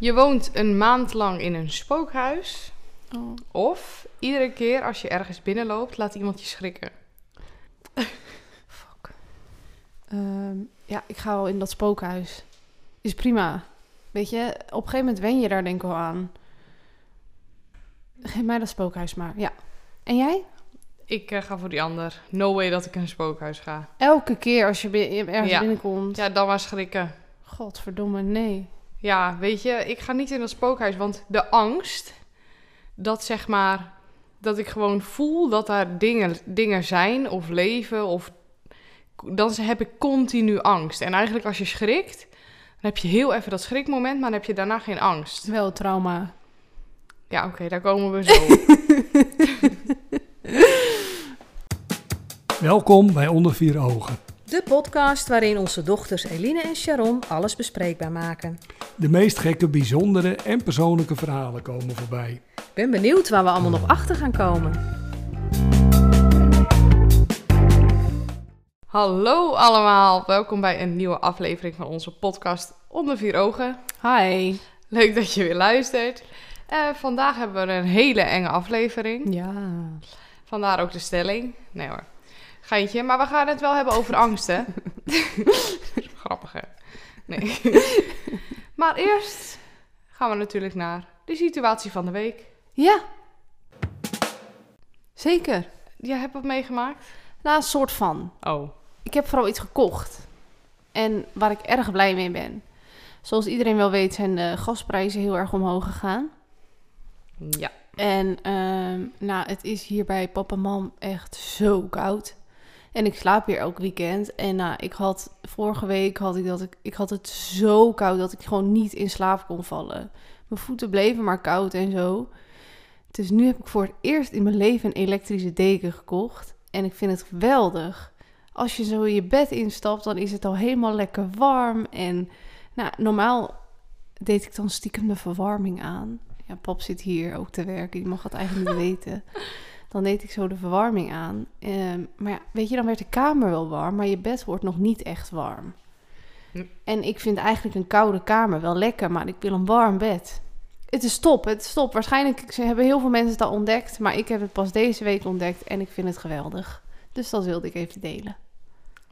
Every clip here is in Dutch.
Je woont een maand lang in een spookhuis. Oh. Of iedere keer als je ergens binnenloopt, laat iemand je schrikken. Fuck. Ehm, ja, ik ga wel in dat spookhuis. Is prima. Weet je, op een gegeven moment wen je daar denk ik wel aan. Geef mij dat spookhuis maar. Ja. En jij? Ik eh, ga voor die ander. No way dat ik in een spookhuis ga. Elke keer als je ergens Ja. binnenkomt. Ja, dan maar schrikken. Godverdomme, nee. Ja, weet je, ik ga niet in dat spookhuis, want de angst dat zeg maar dat ik gewoon voel dat daar dingen, dingen zijn of leven of dan heb ik continu angst. En eigenlijk als je schrikt, dan heb je heel even dat schrikmoment, maar dan heb je daarna geen angst. Wel trauma. Ja, oké, daar komen we zo. Welkom bij Onder Vier Ogen. De podcast waarin onze dochters Eline en Sharon alles bespreekbaar maken. De meest gekke, bijzondere en persoonlijke verhalen komen voorbij. Ik ben benieuwd waar we allemaal nog achter gaan komen. Hallo allemaal, welkom bij een nieuwe aflevering van onze podcast Onder Vier Ogen. Hi. Leuk dat je weer luistert. Eh, vandaag hebben we een hele enge aflevering. Ja. Vandaar ook de stelling. Nee hoor. Geintje. Maar we gaan het wel hebben over angsten. Grappig hè? Nee. maar eerst gaan we natuurlijk naar de situatie van de week. Ja. Zeker. Jij hebt wat meegemaakt? Nou, een soort van. Oh. Ik heb vooral iets gekocht. En waar ik erg blij mee ben. Zoals iedereen wel weet zijn de gasprijzen heel erg omhoog gegaan. Ja. En ehm, nou, het is hier bij papa en mam echt zo koud. En ik slaap hier elk weekend. En nou, ik had vorige week had ik dat ik, ik had het zo koud dat ik gewoon niet in slaap kon vallen. Mijn voeten bleven maar koud en zo. Dus nu heb ik voor het eerst in mijn leven een elektrische deken gekocht. En ik vind het geweldig. Als je zo je bed instapt, dan is het al helemaal lekker warm. En nou, normaal deed ik dan stiekem de verwarming aan. Ja, pap zit hier ook te werken, die mag dat eigenlijk niet weten. Dan deed ik zo de verwarming aan. Ehm, maar ja, weet je, dan werd de kamer wel warm, maar je bed wordt nog niet echt warm. Hm. En ik vind eigenlijk een koude kamer wel lekker, maar ik wil een warm bed. Het is top, het is top. Waarschijnlijk ze hebben heel veel mensen het al ontdekt, maar ik heb het pas deze week ontdekt en ik vind het geweldig. Dus dat wilde ik even delen.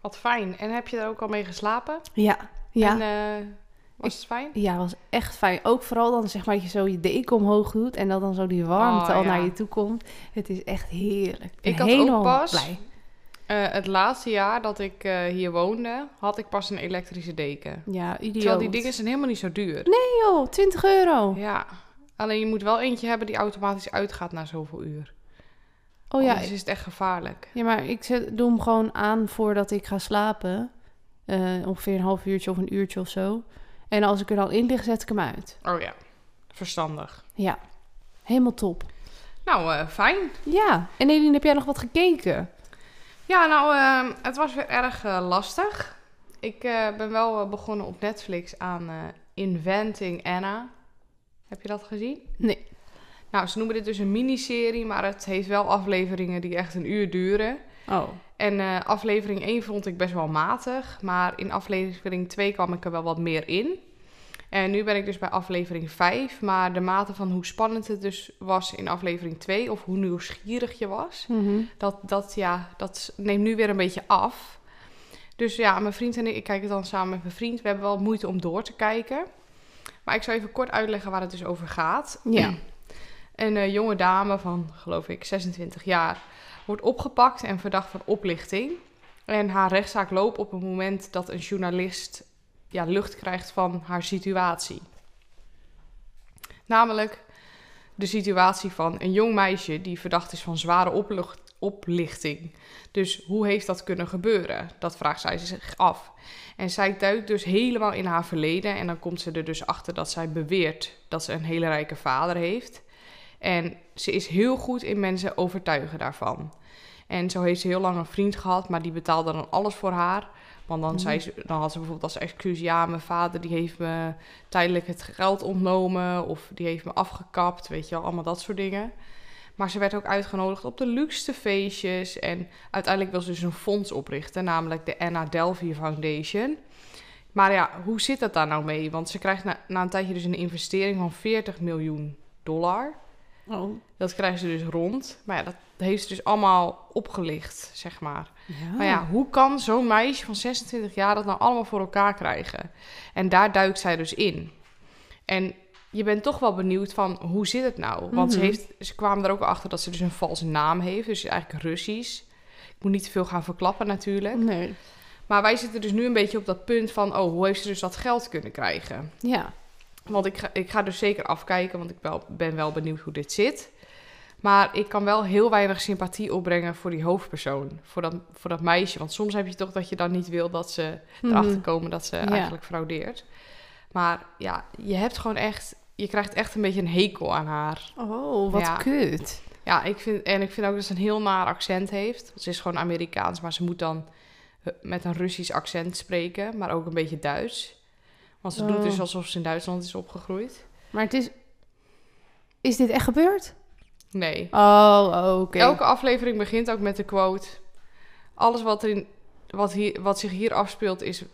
Wat fijn. En heb je er ook al mee geslapen? Ja, ja. En eh, was het fijn? Ja, was echt fijn. Ook vooral dan zeg maar dat je zo je deken omhoog doet en dat dan zo die warmte Oh, al ja. naar je toe komt. Het is echt heerlijk. Ik, Ik had ook pas- blij. Eh, het laatste jaar dat ik eh, hier woonde, had ik pas een elektrische deken. Ja, idioot. Terwijl die dingen zijn helemaal niet zo duur. Nee joh, 20 euro. Ja, alleen je moet wel eentje hebben die automatisch uitgaat na zoveel uur. Oh ja, Anders is het echt gevaarlijk. ja, maar ik zet, doe hem gewoon aan voordat ik ga slapen. Eh, ongeveer een half uurtje of een uurtje of zo. En als ik er dan in lig, zet ik hem uit. Oh ja, verstandig. Ja, helemaal top. Nou, eh, fijn. Ja, en Eline, heb jij nog wat gekeken? Ja, nou, eh, het was weer erg eh, lastig. Ik eh, ben wel begonnen op Netflix aan Inventing Anna. Heb je dat gezien? Nee. Nou, ze noemen dit dus een miniserie, maar het heeft wel afleveringen die echt een uur duren. Oh, En eh, aflevering 1 vond ik best wel matig, maar in aflevering 2 kwam ik er wel wat meer in. En nu ben ik dus bij aflevering 5, maar de mate van hoe spannend het dus was in aflevering 2 of hoe nieuwsgierig je was, Mhm. dat, dat, ja, dat neemt nu weer een beetje af. Dus ja, mijn vriend en ik, ik kijk het dan samen met mijn vriend, we hebben wel moeite om door te kijken. Maar ik zal even kort uitleggen waar het dus over gaat. Ja. Een eh, jonge dame van, geloof ik, 26 jaar wordt opgepakt en verdacht van oplichting. En haar rechtszaak loopt op het moment dat een journalist ja, lucht krijgt van haar situatie. Namelijk de situatie van een jong meisje die verdacht is van zware oplichting. Dus hoe heeft dat kunnen gebeuren? Dat vraagt zij zich af. En zij duikt dus helemaal in haar verleden. En dan komt ze er dus achter dat zij beweert dat ze een hele rijke vader heeft. En ze is heel goed in mensen overtuigen daarvan. En zo heeft ze heel lang een vriend gehad, maar die betaalde dan alles voor haar. Want dan, zei ze, dan had ze bijvoorbeeld als excuus... ja, mijn vader die heeft me tijdelijk het geld ontnomen... of die heeft me afgekapt, weet je wel, allemaal dat soort dingen. Maar ze werd ook uitgenodigd op de luxste feestjes... en uiteindelijk wil ze dus een fonds oprichten... namelijk de Anna Delvey Foundation. Maar ja, hoe zit dat daar nou mee? Want ze krijgt na, na een tijdje dus een investering van 40 miljoen dollar. Oh. Dat krijgen ze dus rond. Maar ja, dat heeft ze dus allemaal opgelicht, zeg maar. Ja. Maar ja, hoe kan zo'n meisje van 26 jaar dat nou allemaal voor elkaar krijgen? En daar duikt zij dus in. En je bent toch wel benieuwd van, hoe zit het nou? Want ze, Mhm. heeft, ze kwamen er ook achter dat ze dus een valse naam heeft. Dus eigenlijk Russisch. Ik moet niet te veel gaan verklappen natuurlijk. Nee. Maar wij zitten dus nu een beetje op dat punt van... oh, hoe heeft ze dus dat geld kunnen krijgen? Ja. Want ik ga, ik ga dus zeker afkijken, want ik wel, ben wel benieuwd hoe dit zit. Maar ik kan wel heel weinig sympathie opbrengen voor die hoofdpersoon. Voor dat, voor dat meisje. Want soms heb je toch dat je dan niet wil dat ze erachter Mhm. komen dat ze Ja. eigenlijk fraudeert. Maar ja, je hebt gewoon echt... Je krijgt echt een beetje een hekel aan haar. Oh, wat Ja. kut. Ja, ik vind, en ik vind ook dat ze een heel naar accent heeft. Ze is gewoon Amerikaans, maar ze moet dan eh, met een Russisch accent spreken. Maar ook een beetje Duits. Want ze doet Oh. dus alsof ze in Duitsland is opgegroeid. Maar het is... Is dit echt gebeurd? Nee. Oh, oh, oké. Elke aflevering begint ook met de quote: Alles wat, er in, wat, hier, wat zich hier afspeelt is,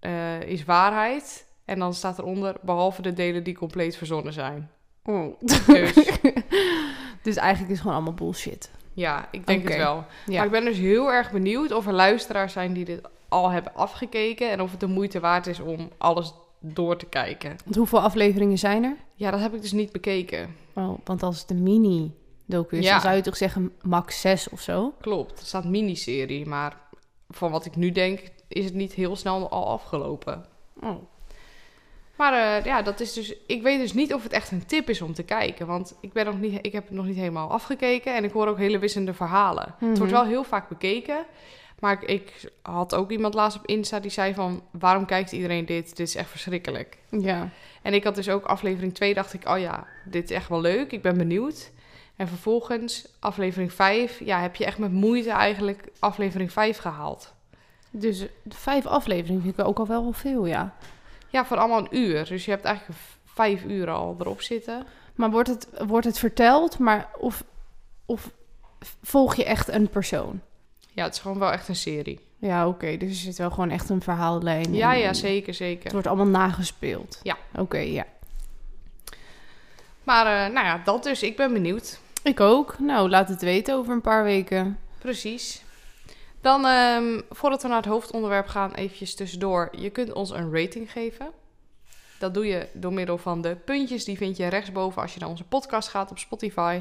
eh, is waarheid. En dan staat eronder, behalve de delen die compleet verzonnen zijn. Oh. Dus dus eigenlijk is het gewoon allemaal bullshit. ja, ik denk het wel. Ja. Maar ik ben dus heel erg benieuwd of er luisteraars zijn die dit al hebben afgekeken. En of het de moeite waard is om alles door te kijken. Want hoeveel afleveringen zijn er? Ja, dat heb ik dus niet bekeken. Oh, want als het een mini-docu is, Ja. dan zou je toch zeggen max 6 of zo? Klopt, er staat miniserie. Maar van wat ik nu denk, is het niet heel snel al afgelopen. Oh. Maar eh, ja, dat is dus. Ik weet dus niet of het echt een tip is om te kijken. Want ik, ben nog niet, ik heb het nog niet helemaal afgekeken. En ik hoor ook hele wisselende verhalen. Het Mhm. wordt wel heel vaak bekeken. Maar ik, had ook iemand laatst op Insta die zei van... waarom kijkt iedereen dit? Dit is echt verschrikkelijk. Ja. En ik had dus ook aflevering 2, dacht ik... oh ja, dit is echt wel leuk, ik ben benieuwd. En vervolgens, aflevering 5... ja, heb je echt met moeite eigenlijk aflevering 5 gehaald. Dus vijf afleveringen vind ik ook al wel wel veel, ja. Ja, voor allemaal een uur. Dus je hebt eigenlijk vijf uur al erop zitten. Maar wordt het, wordt het verteld, maar of, of volg je echt een persoon? Ja, het is gewoon wel echt een serie. Ja, oké. dus er zit wel gewoon echt een verhaallijn. Ja, en- ja, en zeker, Het zeker. wordt allemaal nagespeeld. Ja. Oké, ja. Maar eh, nou ja, dat dus. Ik ben benieuwd. Ik ook. Nou, laat het weten over een paar weken. Precies. Dan, ehm, voordat we naar het hoofdonderwerp gaan, eventjes tussendoor. Je kunt ons een rating geven. Dat doe je door middel van de puntjes. Die vind je rechtsboven als je naar onze podcast gaat op Spotify.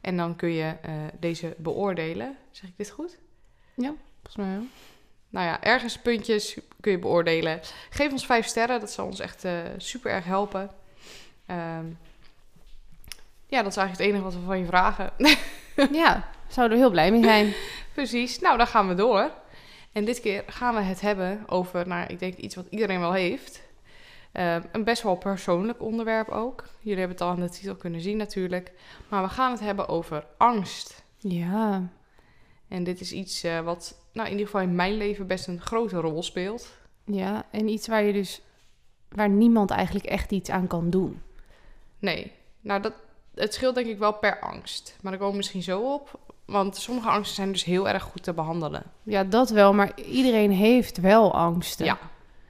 En dan kun je eh, deze beoordelen. Zeg ik dit goed? Volgens mij wel. Nou ja, ergens puntjes kun je beoordelen. Geef ons vijf sterren. Dat zal ons echt eh, super erg helpen. Ehm, ja, dat is eigenlijk het enige wat we van je vragen. ja, zouden we heel blij mee zijn. Precies. Nou, dan gaan we door. En dit keer gaan we het hebben over, nou, ik denk iets wat iedereen wel heeft. Eh, een best wel persoonlijk onderwerp ook. Jullie hebben het al aan de titel kunnen zien natuurlijk. Maar we gaan het hebben over angst. Ja. En dit is iets eh, wat, nou, in ieder geval in mijn leven best een grote rol speelt. Ja, en iets waar je dus... Waar niemand eigenlijk echt iets aan kan doen. Nee, nou, dat, het scheelt denk ik wel per angst. Maar daar komen we misschien zo op. Want sommige angsten zijn dus heel erg goed te behandelen. Ja, dat wel, maar iedereen heeft wel angsten. Ja.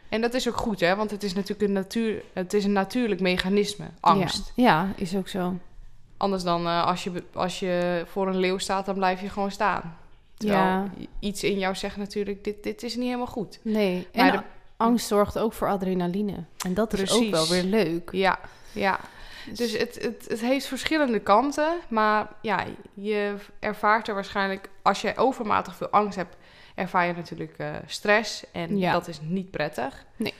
En dat is ook goed, hè? Want het is natuurlijk een, natuur, het is een natuurlijk mechanisme, angst. Ja, ja is ook zo. Anders dan eh, als, je, als je voor een leeuw staat, dan blijf je gewoon staan. Terwijl Ja. iets in jou zegt natuurlijk, dit, dit is niet helemaal goed. Nee, Maar en de- angst zorgt ook voor adrenaline. En dat is ook wel weer leuk. Ja, ja. Dus het, het, het heeft verschillende kanten. Maar ja, je ervaart er waarschijnlijk... Als je overmatig veel angst hebt, ervaar je natuurlijk eh, stress. En Ja. dat is niet prettig. Nee.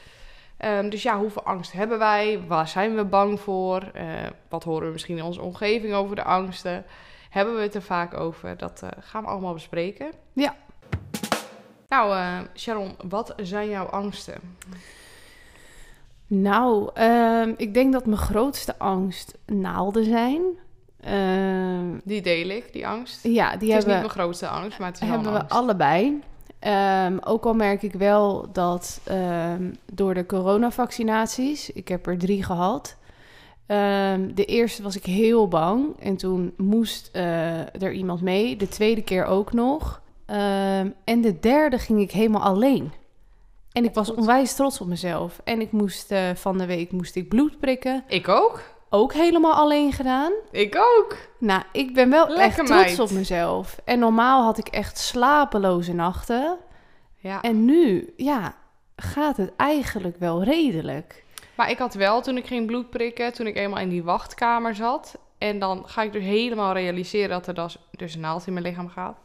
Ehm, dus ja, hoeveel angst hebben wij? Waar zijn we bang voor? Eh, wat horen we misschien in onze omgeving over de angsten? Hebben we het er vaak over? Dat eh, gaan we allemaal bespreken. Ja. Nou, eh, Sharon, wat zijn jouw angsten? Nou, ehm, ik denk dat mijn grootste angst naalden zijn. Ehm, Die deel ik, die angst. ja, die het is niet hebben, mijn grootste angst, maar het is hebben we angst. allebei. Ehm, ook al merk ik wel dat door de coronavaccinaties, ik heb er drie gehad. Ehm, de eerste was ik heel bang en toen moest eh, er iemand mee. De tweede keer ook nog. Ehm, en de derde ging ik helemaal alleen. En ik was onwijs trots op mezelf. En ik moest eh, van de week moest ik bloed prikken. Ik ook. Ook helemaal alleen gedaan. Ik ook. Nou, ik ben wel Lekker, echt trots meid. op mezelf. En normaal had ik echt slapeloze nachten. Ja. En nu, ja, gaat het eigenlijk wel redelijk. Maar ik had wel, toen ik ging bloed prikken, toen ik eenmaal in die wachtkamer zat... en dan ga ik dus helemaal realiseren dat er dus, dus een naald in mijn lichaam gaat...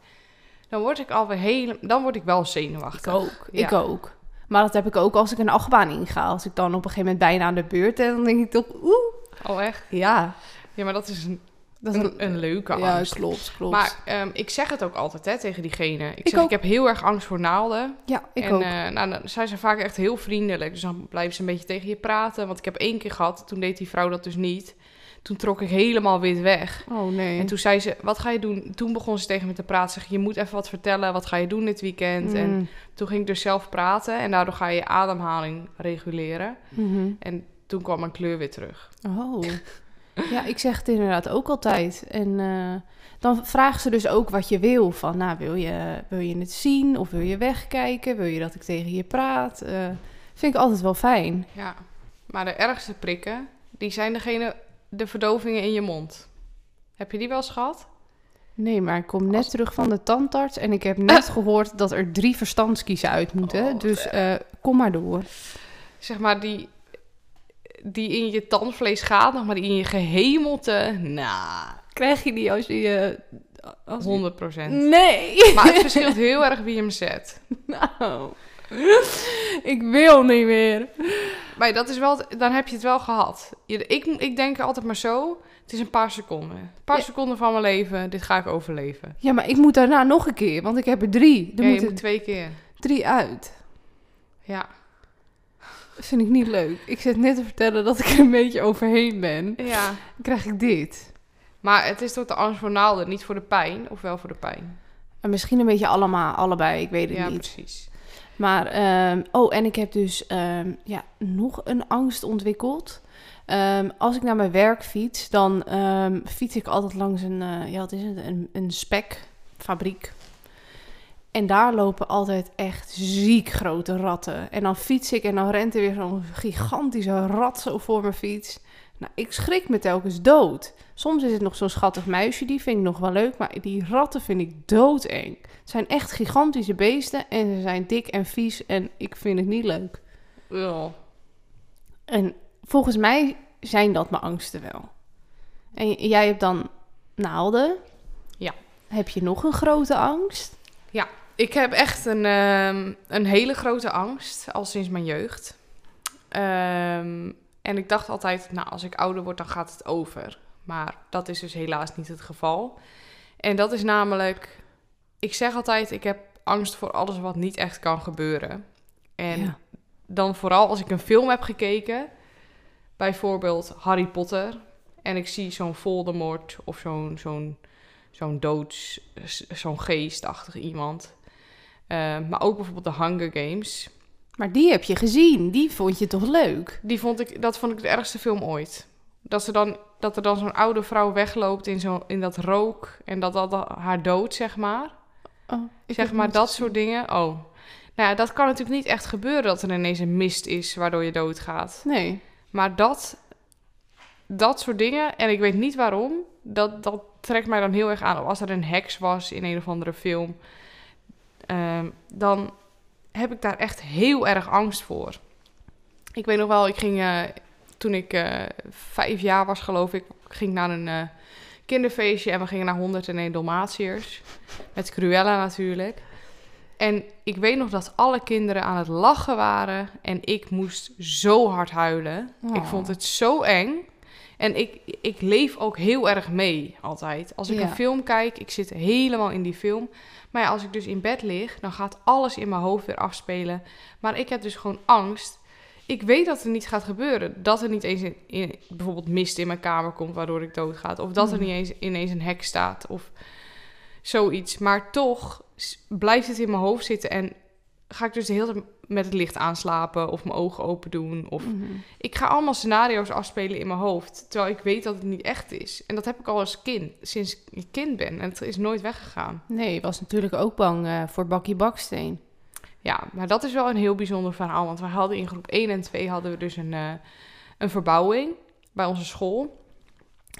dan word ik alweer helemaal... dan word ik wel Ik zenuwachtig. ook, Ja. ik ook. Maar dat heb ik ook als ik een achtbaan inga. Als ik dan op een gegeven moment bijna aan de beurt en dan denk ik toch, oeh. Oh, echt? Ja, Ja, maar dat is een, dat is een, een leuke Ja, angst. klopt, klopt. Maar ehm, ik zeg het ook altijd hè, tegen diegene. Ik Ik zeg, ook. ik heb heel erg angst voor naalden. ja, ik en ook. eh, nou, dan zijn ze vaak echt heel vriendelijk. Dus dan blijven ze een beetje tegen je praten. Want ik heb één keer gehad, toen deed die vrouw dat dus niet. Toen trok ik helemaal wit weg. oh nee. En toen zei ze, wat ga je doen? Toen begon ze tegen me te praten. Zeg, je moet even wat vertellen. Wat ga je doen dit weekend? En Mm, toen ging ik dus zelf praten. En daardoor ga je je ademhaling reguleren. mhm. En toen kwam mijn kleur weer terug. Oh. Ja, ik zeg het inderdaad ook altijd. En eh, dan vragen ze dus ook wat je wil. Van, nou, wil je, wil je het zien? Of wil je wegkijken? Wil je dat ik tegen je praat? Eh, vind ik altijd wel fijn. Ja, maar de ergste prikken, die zijn degene, de verdovingen in je mond. Heb je die wel eens gehad? Nee, maar ik kom net Als- terug van de tandarts. En ik heb net gehoord dat er drie verstandskiezen uit moeten. Oh, dus eh, kom maar door. Zeg maar die, die in je tandvlees gaat, nog maar die in je gehemelte. Nou, Krijg je die als je... als 100 procent. Nee! Maar het verschilt heel erg wie je hem zet. Nou, ik wil niet meer. Maar dat is wel, dan heb je het wel gehad. Je- Ik, ik denk altijd maar zo, het is een paar seconden. Een paar Ja. seconden van mijn leven, dit ga ik overleven. Ja, maar ik moet daarna nog een keer, want ik heb er drie. Er Ja, je moeten moet twee keer. drie uit. Ja. Vind ik niet leuk. Ik zit net te vertellen dat ik er een beetje overheen ben. ja. Dan krijg ik dit. Maar het is toch de angst voor naalden, niet voor de pijn, of wel voor de pijn? En misschien een beetje allemaal, allebei, ik weet het Ja, niet. precies. Maar, ehm, oh, en ik heb dus ehm, ja, nog een angst ontwikkeld. Ehm, als ik naar mijn werk fiets, dan fiets ik altijd langs een, eh, ja, wat is het, een, een spekfabriek. En daar lopen altijd echt ziek grote ratten. En dan fiets ik en dan rent er weer zo'n gigantische rat zo voor mijn fiets. Nou, ik schrik me telkens dood. Soms is het nog zo'n schattig muisje, die vind ik nog wel leuk. Maar die ratten vind ik doodeng. Het zijn echt gigantische beesten en ze zijn dik en vies en ik vind het niet leuk. Ugh. En volgens mij zijn dat mijn angsten wel. En jij hebt dan naalden. Ja. Heb je nog een grote angst? Ik heb echt een, ehm, een hele grote angst, al sinds mijn jeugd. Ehm, en ik dacht altijd, nou, als ik ouder word, dan gaat het over. Maar dat is dus helaas niet het geval. En dat is namelijk, ik zeg altijd, ik heb angst voor alles wat niet echt kan gebeuren. En Ja. dan vooral als ik een film heb gekeken, bijvoorbeeld Harry Potter, en ik zie zo'n Voldemort of zo'n zo'n zo'n doods, zo'n geestachtig iemand. Eh, maar ook bijvoorbeeld de Hunger Games. Maar die heb je gezien. Die vond je toch leuk? Die vond ik, dat vond ik de ergste film ooit. Dat, ze dan, dat er dan zo'n oude vrouw wegloopt in, zo, in dat rook en dat dat haar dood, zeg maar. Oh, ik zeg maar dat gezien. soort dingen. Oh. Nou ja, dat kan natuurlijk niet echt gebeuren dat er ineens een mist is waardoor je doodgaat. Nee. Maar dat, dat soort dingen, en ik weet niet waarom, dat, dat trekt mij dan heel erg aan. Of Als er een heks was in een of andere film, ehm, dan heb ik daar echt heel erg angst voor. Ik weet nog wel, ik ging eh, toen ik eh, vijf jaar was, geloof ik, ging ik naar een eh, kinderfeestje en we gingen naar 101 Dalmatiërs. Met Cruella natuurlijk. En ik weet nog dat alle kinderen aan het lachen waren en ik moest zo hard huilen. Ik Oh. vond het zo eng. En ik, ik leef ook heel erg mee altijd. Als ik Ja. een film kijk, ik zit helemaal in die film. Maar ja, als ik dus in bed lig, dan gaat alles in mijn hoofd weer afspelen. Maar ik heb dus gewoon angst. Ik weet dat het niet gaat gebeuren. Dat er niet eens in, in- bijvoorbeeld mist in mijn kamer komt waardoor ik doodga. Of dat er Mhm. niet eens ineens een hek staat of zoiets. Maar toch blijft het in mijn hoofd zitten en ga ik dus de hele tijd met het licht aanslapen of mijn ogen open doen. Of Mhm. ik ga allemaal scenario's afspelen in mijn hoofd, terwijl ik weet dat het niet echt is. En dat heb ik al als kind, sinds ik kind ben. En het is nooit weggegaan. Nee, je was natuurlijk ook bang eh, voor Bakkie Baksteen. Ja, maar dat is wel een heel bijzonder verhaal. Want we hadden in groep 1 en 2 hadden we dus een, eh, een verbouwing bij onze school.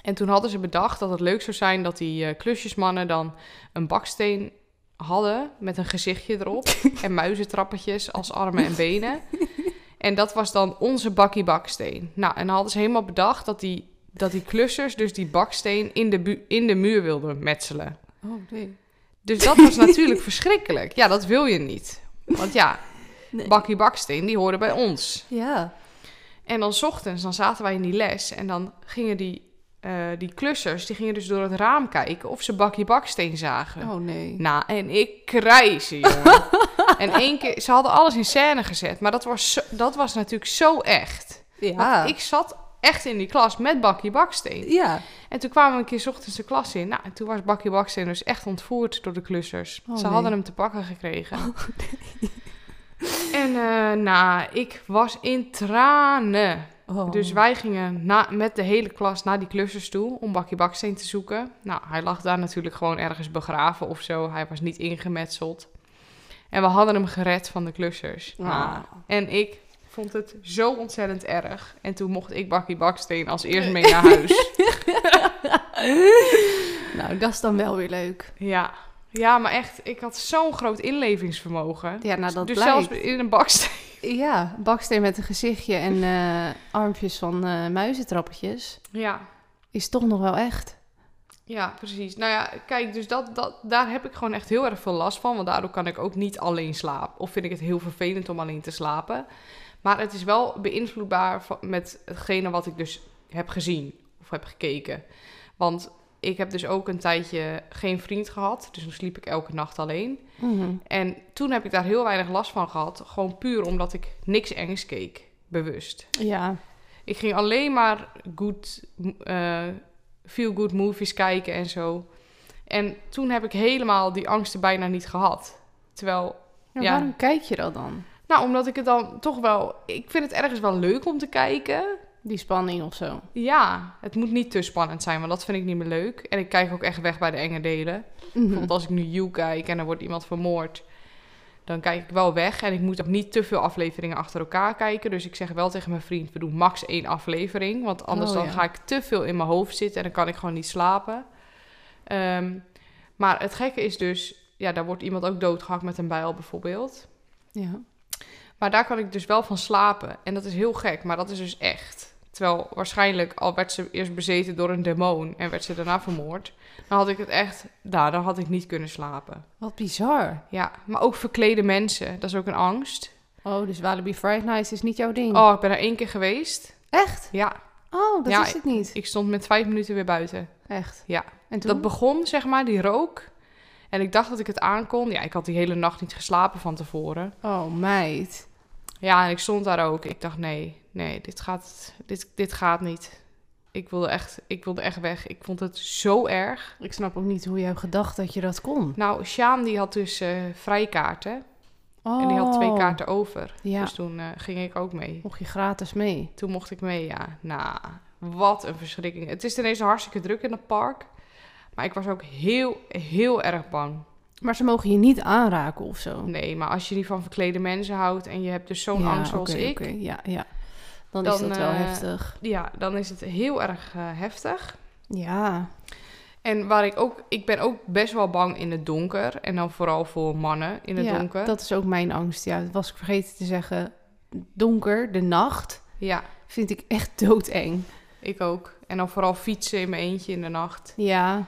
En toen hadden ze bedacht dat het leuk zou zijn dat die eh, klusjesmannen dan een baksteen hadden met een gezichtje erop en muizentrappetjes als armen en benen. En dat was dan onze bakkie baksteen. Nou, en dan hadden ze helemaal bedacht dat die, dat die klussers dus die baksteen in de, bu- in de muur wilden metselen. Oh, nee. Dus dat was natuurlijk verschrikkelijk. Ja, dat wil je niet. Want ja, Nee. bakkie baksteen, die hoorden bij ons. Ja. En dan 's ochtends, dan zaten wij in die les en dan gingen die, eh, die klussers, die gingen dus door het raam kijken of ze bakkie baksteen zagen. Oh, nee. Nou, en ik krijzen, jongen. en één keer, ze hadden alles in scène gezet, maar dat was, zo- dat was natuurlijk zo echt. Ja. Want ik zat echt in die klas met bakkie baksteen. Ja. En toen kwamen we een keer 's ochtends de klas in. Nou, en toen was bakkie baksteen dus echt ontvoerd door de klussers. Oh, ze nee. hadden hem te pakken gekregen. En eh, nou, ik was in tranen. Oh. Dus wij gingen na, met de hele klas naar die klussers toe om Bakkie Baksteen te zoeken. Nou, hij lag daar natuurlijk gewoon ergens begraven of zo. Hij was niet ingemetseld. En we hadden hem gered van de klussers. Ah. Nou, en ik vond het zo ontzettend erg. En toen mocht ik Bakkie Baksteen als eerst mee naar huis. Nou, dat is dan wel weer leuk. ja. Ja, maar echt, ik had zo'n groot inlevingsvermogen. Ja, nou dat dus blijkt. zelfs in een baksteen. Ja, baksteen met een gezichtje en eh, armpjes van eh muizentrappetjes. Ja, Is toch nog wel echt. Ja, precies. Nou ja, kijk, dus dat, dat, daar heb ik gewoon echt heel erg veel last van. Want daardoor kan ik ook niet alleen slapen. Of vind ik het heel vervelend om alleen te slapen. Maar het is wel beïnvloedbaar met hetgene wat ik dus heb gezien of heb gekeken. Want ik heb dus ook een tijdje geen vriend gehad. Dus dan sliep ik elke nacht alleen. Mhm. En toen heb ik daar heel weinig last van gehad. Gewoon puur omdat ik niks engs keek. Bewust. Ja. Ik ging alleen maar good, eh feel good movies kijken en zo. En toen heb ik helemaal die angsten bijna niet gehad. Terwijl, Ja, Ja. Waarom kijk je dat dan? nou, omdat ik het dan toch wel... Ik vind het ergens wel leuk om te kijken. Die spanning of zo. Ja, het moet niet te spannend zijn, want dat vind ik niet meer leuk. En ik kijk ook echt weg bij de enge delen. Mhm. Bijvoorbeeld als ik nu You kijk en er wordt iemand vermoord... Dan kijk ik wel weg en ik moet ook niet te veel afleveringen achter elkaar kijken. Dus ik zeg wel tegen mijn vriend, we doen max één aflevering. Want anders Oh, dan ja. ga ik te veel in mijn hoofd zitten en dan kan ik gewoon niet slapen. Ehm, maar het gekke is dus, ja, daar wordt iemand ook doodgehakt met een bijl bijvoorbeeld. Ja. Maar daar kan ik dus wel van slapen. En dat is heel gek, maar dat is dus echt. Terwijl waarschijnlijk al werd ze eerst bezeten door een demon en werd ze daarna vermoord. Dan had ik het echt, nou, dan had ik niet kunnen slapen. Wat bizar. Ja, maar ook verklede mensen, dat is ook een angst. Oh, dus Walibi Friday Night is niet jouw ding. Oh, ik ben er één keer geweest. Echt? Ja, Oh, dat Ja, is het niet. ik stond met vijf minuten weer buiten. Echt? Ja. En toen? Dat begon, zeg maar, die rook. En ik dacht dat ik het aankon. Ja, ik had die hele nacht niet geslapen van tevoren. Oh, meid. Ja, en ik stond daar ook. Ik dacht, nee, nee, dit gaat, dit, dit gaat niet. Ik wilde, echt, ik wilde echt weg. Ik vond het zo erg. Ik snap ook niet hoe je hebt gedacht dat je dat kon. Nou, Sjaan die had dus eh vrijkaarten. Oh. En die had twee kaarten over. Ja. Dus toen eh, ging ik ook mee. Mocht je gratis mee. Toen mocht ik mee, ja. Nou, wat een verschrikking. Het is eerste hartstikke druk in het park. Maar ik was ook heel, heel erg bang. Maar ze mogen je niet aanraken of zo. Nee, maar als je niet van verklede mensen houdt en je hebt dus zo'n Ja, angst zoals ik. Ja, ja. Dan, Dan, is dat wel eh, heftig. ja, dan is het heel erg eh, heftig. Ja. En waar ik ook, ik ben ook best wel bang in het donker. En dan vooral voor mannen in het ja, donker. dat is ook mijn angst. Ja, dat was ik vergeten te zeggen. Donker, de nacht, Ja, vind ik echt doodeng. ik ook. En dan vooral fietsen in mijn eentje in de nacht. Ja,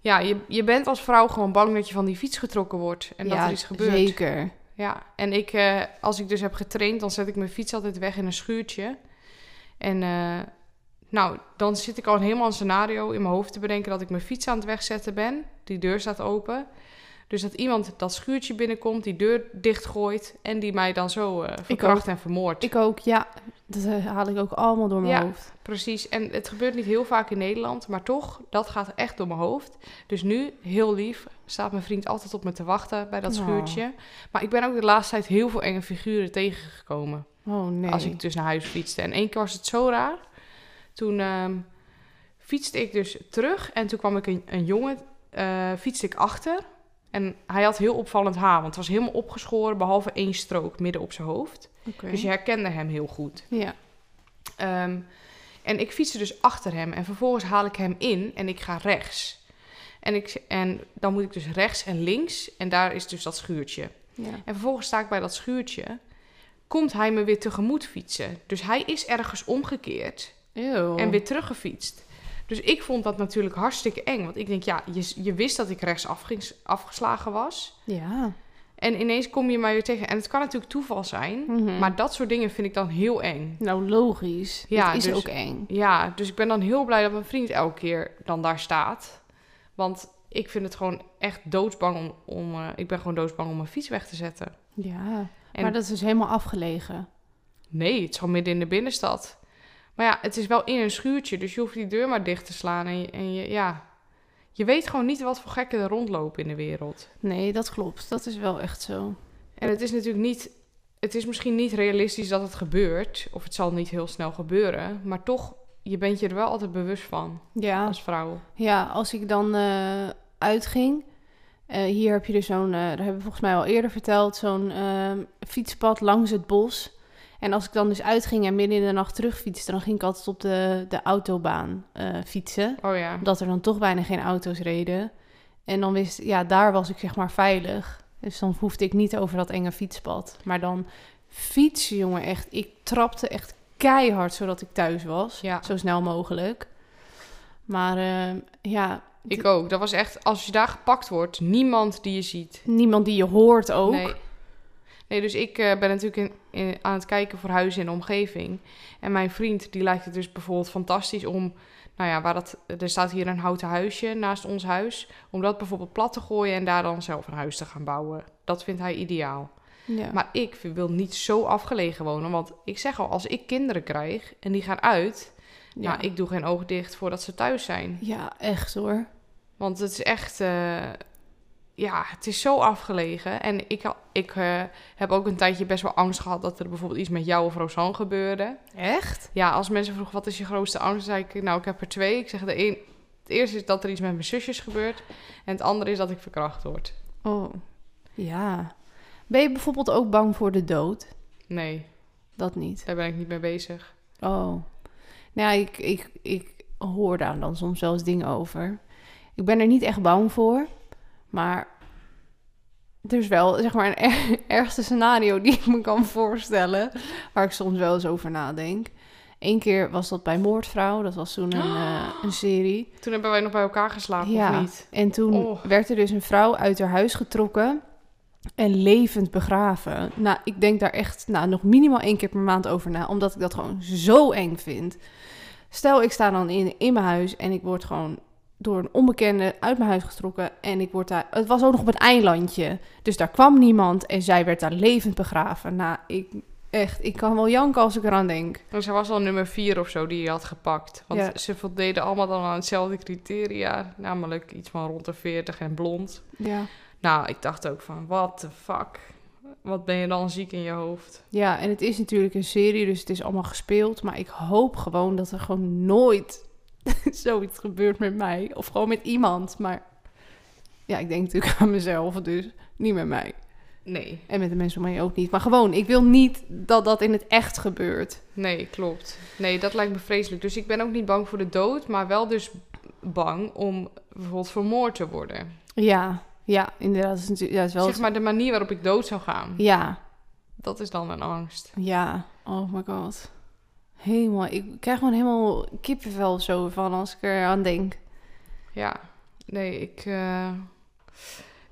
Ja, je, je bent als vrouw gewoon bang dat je van die fiets getrokken wordt. En dat er iets gebeurt. zeker. Ja, en ik, eh, als ik dus heb getraind, dan zet ik mijn fiets altijd weg in een schuurtje. En eh, nou, dan zit ik al helemaal een scenario in mijn hoofd te bedenken dat ik mijn fiets aan het wegzetten ben. Die deur staat open. Dus dat iemand dat schuurtje binnenkomt, die deur dichtgooit en die mij dan zo eh verkracht en vermoordt. Ik ook, ja. Dat haal ik ook allemaal door mijn Ja. hoofd. Precies, en het gebeurt niet heel vaak in Nederland, maar toch, dat gaat echt door mijn hoofd. Dus nu, heel lief, staat mijn vriend altijd op me te wachten bij dat Oh. schuurtje. Maar ik ben ook de laatste tijd heel veel enge figuren tegengekomen. Oh nee. Als ik dus naar huis fietste. En één keer was het zo raar. Toen ehm, fietste ik dus terug en toen kwam ik een, een jongen, eh, fietste ik achter. En hij had heel opvallend haar, want het was helemaal opgeschoren, behalve één strook midden op zijn hoofd. Dus je herkende hem heel goed. Ja. Ehm, en ik fietste dus achter hem en vervolgens haal ik hem in en ik ga rechts. En, ik, en dan moet ik dus rechts en links en daar is dus dat schuurtje. Ja. En vervolgens sta ik bij dat schuurtje, komt hij me weer tegemoet fietsen. Dus hij is ergens omgekeerd en weer teruggefietst. Dus ik vond dat natuurlijk hartstikke eng. Want ik denk, ja, je, je wist dat ik rechts afgeslagen was. Ja. En ineens kom je mij weer tegen. En het kan natuurlijk toeval zijn. Mhm. Maar dat soort dingen vind ik dan heel eng. Nou, logisch. Ja, Ja, is dus- ook eng. Ja, dus ik ben dan heel blij dat mijn vriend elke keer dan daar staat. Want ik vind het gewoon echt doodsbang om... om eh, ik ben gewoon doodsbang om mijn fiets weg te zetten. Ja. En Maar dat is dus helemaal afgelegen. nee, het is gewoon midden in de binnenstad. Maar ja, het is wel in een schuurtje. Dus je hoeft die deur maar dicht te slaan. En, je, en je, ja... Je weet gewoon niet wat voor gekken er rondlopen in de wereld. Nee, dat klopt. Dat is wel echt zo. En het is natuurlijk niet... Het is misschien niet realistisch dat het gebeurt. Of het zal niet heel snel gebeuren. Maar toch, je bent je er wel altijd bewust van. Ja. Als vrouw. Ja, als ik dan eh, uitging. eh, hier heb je dus zo'n, eh daar hebben we volgens mij al eerder verteld, zo'n ehm, fietspad langs het bos. En als ik dan dus uitging en midden in de nacht terugfietste, dan ging ik altijd op de, de autobaan fietsen. Oh ja. Omdat er dan toch bijna geen auto's reden. En dan wist ja, daar was ik zeg maar veilig. Dus dan hoefde ik niet over dat enge fietspad. Maar dan fietsen, jongen, echt. Ik trapte echt keihard zodat ik thuis was. Ja. Zo snel mogelijk. Maar eh, ja, Ik ook. Dat was echt, als je daar gepakt wordt, niemand die je ziet. niemand die je hoort ook. Nee. Nee, dus ik eh, ben natuurlijk in, in- aan het kijken voor huizen in de omgeving. En mijn vriend, die lijkt het dus bijvoorbeeld fantastisch om... Nou ja, waar dat, er staat hier een houten huisje naast ons huis. Om dat bijvoorbeeld plat te gooien en daar dan zelf een huis te gaan bouwen. Dat vindt hij ideaal. Ja. Maar ik wil niet zo afgelegen wonen. Want ik zeg al, als ik kinderen krijg en die gaan uit... ja. Nou, ik doe geen oog dicht voordat ze thuis zijn. ja, echt hoor. Want het is echt, eh, ja, het is zo afgelegen. En ik, ik eh, heb ook een tijdje best wel angst gehad dat er bijvoorbeeld iets met jou of Rosanne gebeurde. Echt? Ja, als mensen vroegen wat is je grootste angst, zei ik, nou, ik heb er twee. Ik zeg, de een, het eerste is dat er iets met mijn zusjes gebeurt. En het andere is dat ik verkracht word. Oh, ja. Ben je bijvoorbeeld ook bang voor de dood? Nee, Dat niet. daar ben ik niet mee bezig. Oh. Nou ja, ik, ik, ik hoor daar dan soms wel eens dingen over. Ik ben er niet echt bang voor. Maar er is wel, zeg maar, een er- ergste scenario die ik me kan voorstellen. Waar ik soms wel eens over nadenk. Eén keer was dat bij Moordvrouw. Dat was toen een, eh, een serie. Toen hebben wij nog bij elkaar geslapen, Ja. of niet? En toen Oh. werd er dus een vrouw uit haar huis getrokken en levend begraven. Nou, ik denk daar echt nou, nog minimaal één keer per maand over na, omdat ik dat gewoon zo eng vind. Stel, ik sta dan in, in mijn huis en ik word gewoon door een onbekende uit mijn huis getrokken en ik word daar... Het was ook nog op een eilandje, dus daar kwam niemand en zij werd daar levend begraven. Nou, ik echt, ik kan wel janken als ik eraan denk. En ze was al nummer vier of zo die je had gepakt. Want Ja. ze voldeden allemaal dan aan hetzelfde criteria. Namelijk iets van rond de 40 en blond. Ja. Nou, ik dacht ook van, what the fuck? Wat ben je dan ziek in je hoofd? Ja, en het is natuurlijk een serie, dus het is allemaal gespeeld. Maar ik hoop gewoon dat er gewoon nooit zoiets gebeurt met mij. Of gewoon met iemand. Maar ja, ik denk natuurlijk aan mezelf, dus niet met mij. Nee, En met de mensen om mij ook niet. Maar gewoon, ik wil niet dat dat in het echt gebeurt. nee, klopt. Nee, dat lijkt me vreselijk. Dus ik ben ook niet bang voor de dood, maar wel dus bang om bijvoorbeeld vermoord te worden. Ja, ja, inderdaad. Dat is, natuurlijk, ja, is wel... Zeg maar de manier waarop ik dood zou gaan. Ja, Dat is dan een angst. ja. Oh my god. Helemaal, ik krijg gewoon helemaal kippenvel zo van als ik er aan denk. Ja, nee, ik... eh,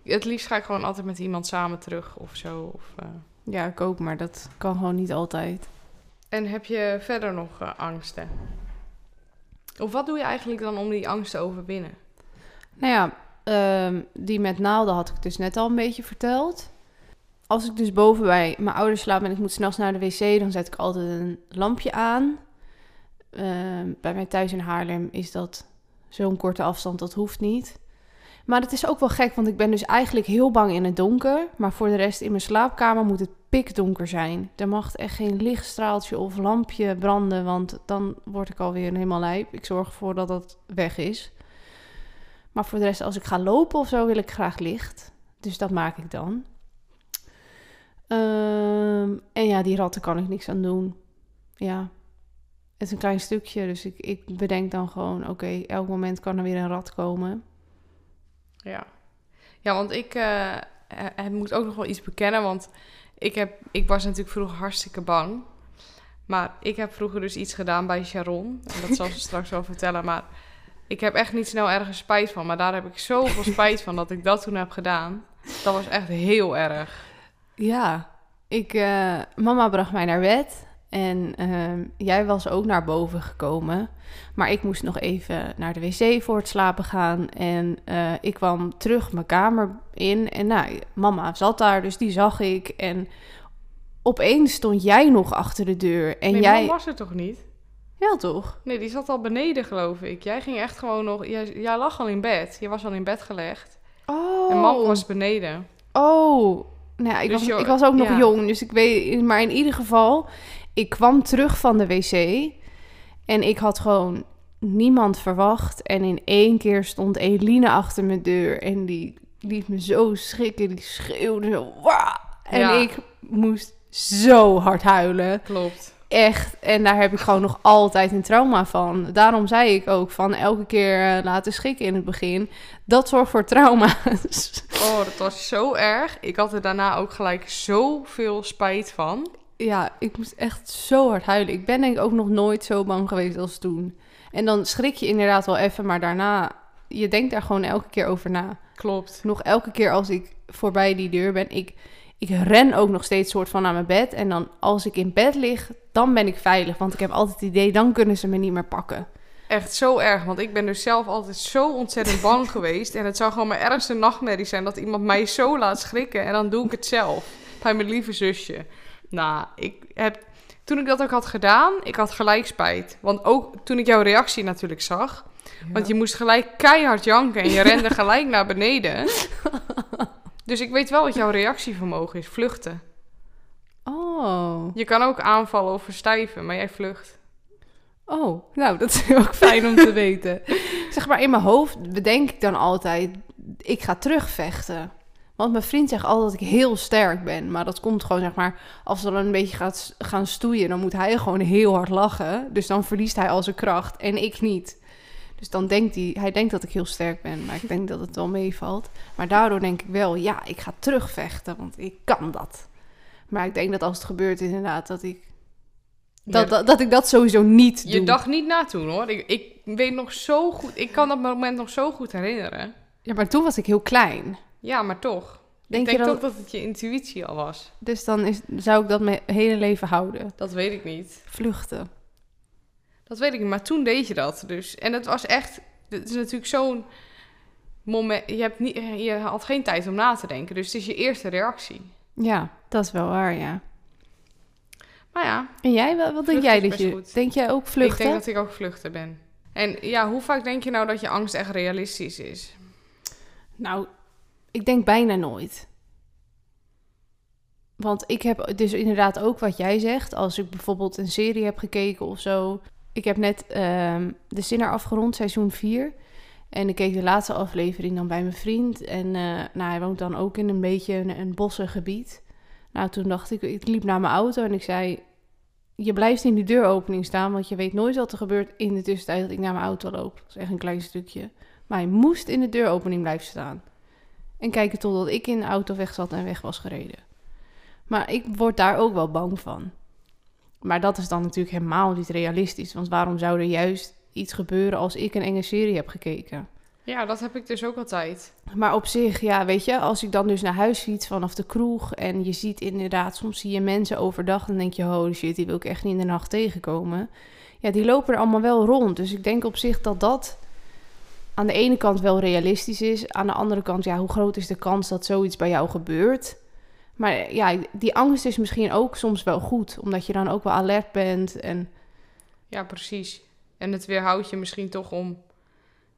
het liefst ga ik gewoon altijd met iemand samen terug of zo. Of, eh. Ja, ik ook, maar dat kan gewoon niet altijd. En heb je verder nog eh, angsten? Of wat doe je eigenlijk dan om die angst te overwinnen? Nou ja, ehm, die met naalden had ik dus net al een beetje verteld. Als ik dus boven bij mijn ouders slaap en ik moet s'nachts naar de wc, dan zet ik altijd een lampje aan. Ehm, bij mij thuis in Haarlem is dat zo'n korte afstand, dat hoeft niet. Maar het is ook wel gek, want ik ben dus eigenlijk heel bang in het donker. Maar voor de rest in mijn slaapkamer moet het pikdonker zijn. Er mag echt geen lichtstraaltje of lampje branden, want dan word ik alweer helemaal lijp. Ik zorg ervoor dat dat weg is. Maar voor de rest, als ik ga lopen of zo, wil ik graag licht. Dus dat maak ik dan. Ehm, en ja, die ratten kan ik niks aan doen. Ja, het is een klein stukje, dus ik, ik bedenk dan gewoon... oké, elk moment kan er weer een rat komen. Ja, ja want ik eh, moet ook nog wel iets bekennen. Want ik, heb, ik was natuurlijk vroeger hartstikke bang. Maar ik heb vroeger dus iets gedaan bij Sharon. En dat zal ze straks wel vertellen. Maar ik heb echt niet snel ergens spijt van. Maar daar heb ik zoveel spijt van dat ik dat toen heb gedaan. Dat was echt heel erg. Ja, ik, eh, mama bracht mij naar bed. En ehm, jij was ook naar boven gekomen. Maar ik moest nog even naar de wc voor het slapen gaan. En eh, ik kwam terug mijn kamer in. En nou, mama zat daar, dus die zag ik. En opeens stond jij nog achter de deur. En nee, jij. was er toch niet? Ja, toch? Nee, die zat al beneden, geloof ik. Jij ging echt gewoon nog... Jij, jij lag al in bed. Je was al in bed gelegd. Oh. En mam was beneden. Oh. Nou ja, ik, Dus was, ik was ook nog ja. jong, dus ik weet... Maar in ieder geval, ik kwam terug van de wc. En ik had gewoon niemand verwacht. En in één keer stond Eline achter mijn deur. En die liet me zo schrikken. Die schreeuwde zo... "Wah!" En Ja. ik moest zo hard huilen. Klopt. Echt. En daar heb ik gewoon nog altijd een trauma van. Daarom zei ik ook van elke keer eh, laten schikken in het begin. Dat zorgt voor trauma's. Oh, dat was zo erg. Ik had er daarna ook gelijk zoveel spijt van. ja, ik moest echt zo hard huilen. Ik ben denk ik ook nog nooit zo bang geweest als toen. En dan schrik je inderdaad wel even, maar daarna... Je denkt daar gewoon elke keer over na. Klopt. Nog elke keer als ik voorbij die deur ben, ik, ik ren ook nog steeds soort van naar mijn bed. En dan als ik in bed lig, dan ben ik veilig. Want ik heb altijd het idee, dan kunnen ze me niet meer pakken. Echt zo erg, want ik ben dus zelf altijd zo ontzettend bang geweest. En het zou gewoon mijn ergste nachtmerrie zijn dat iemand mij zo laat schrikken. En dan doe ik het zelf, bij mijn lieve zusje. Nou, ik heb, toen ik dat ook had gedaan, ik had gelijk spijt. Want ook toen ik jouw reactie natuurlijk zag. Want je moest gelijk keihard janken en je rende gelijk naar beneden. Dus ik weet wel wat jouw reactievermogen is, vluchten. Oh, Je kan ook aanvallen of verstijven, maar jij vlucht. oh, nou dat is ook fijn om te weten. Zeg maar, in mijn hoofd bedenk ik dan altijd, ik ga terugvechten. Want mijn vriend zegt altijd dat ik heel sterk ben. Maar dat komt gewoon, zeg maar, als we dan een beetje gaat, gaan stoeien... dan moet hij gewoon heel hard lachen. Dus dan verliest hij al zijn kracht en ik niet. Dus dan denkt hij, hij denkt dat ik heel sterk ben. Maar ik denk dat het wel meevalt. Maar daardoor denk ik wel, ja, ik ga terugvechten. Want ik kan dat. Maar ik denk dat als het gebeurt inderdaad, dat ik... Dat, Je- dat, dat ik dat sowieso niet Je doe. dacht niet na toen hoor. Ik, ik weet nog zo goed. Ik kan dat moment nog zo goed herinneren. Ja, maar toen was ik heel klein. Ja, maar toch. Denk ik je denk dat... toch dat het je intuïtie al was. Dus dan is, zou ik dat mijn hele leven houden. Dat weet ik niet. Vluchten. Dat weet ik niet. Maar toen deed je dat dus. En het was echt. Het is natuurlijk zo'n moment. Je, hebt niet, je had geen tijd om na te denken. Dus het is je eerste reactie. Ja, dat is wel waar, ja. Maar ja, En jij, wat, wat denk jij dat je... goed. Denk jij ook vluchten? ik denk dat ik ook vluchten ben. En ja, hoe vaak denk je nou dat je angst echt realistisch is? Nou, ik denk bijna nooit. Want ik heb dus inderdaad ook wat jij zegt. Als ik bijvoorbeeld een serie heb gekeken of zo. Ik heb net ehm, de Sinner afgerond, seizoen 4. En ik keek de laatste aflevering dan bij mijn vriend. En eh, nou, hij woont dan ook in een beetje een, een bossig gebied. Nou, toen dacht ik, ik liep naar mijn auto en ik zei... Je blijft in die deuropening staan, want je weet nooit wat er gebeurt in de tussentijd dat ik naar mijn auto loop. Dat is echt een klein stukje. Maar hij moest in de deuropening blijven staan. En kijken totdat ik in de auto weg zat en weg was gereden. Maar ik word daar ook wel bang van. Maar dat is dan natuurlijk helemaal niet realistisch. Want waarom zou er juist iets gebeuren als ik een enge serie heb gekeken? Ja, dat heb ik dus ook altijd. Maar op zich, ja, weet je, als ik dan dus naar huis fiets vanaf de kroeg en je ziet inderdaad, soms zie je mensen overdag, dan denk je, holy shit, die wil ik echt niet in de nacht tegenkomen. Ja, die lopen er allemaal wel rond. Dus ik denk op zich dat dat aan de ene kant wel realistisch is. Aan de andere kant, ja, hoe groot is de kans dat zoiets bij jou gebeurt? Maar ja, die angst is misschien ook soms wel goed, omdat je dan ook wel alert bent en Ja, precies. En het weerhoudt je misschien toch om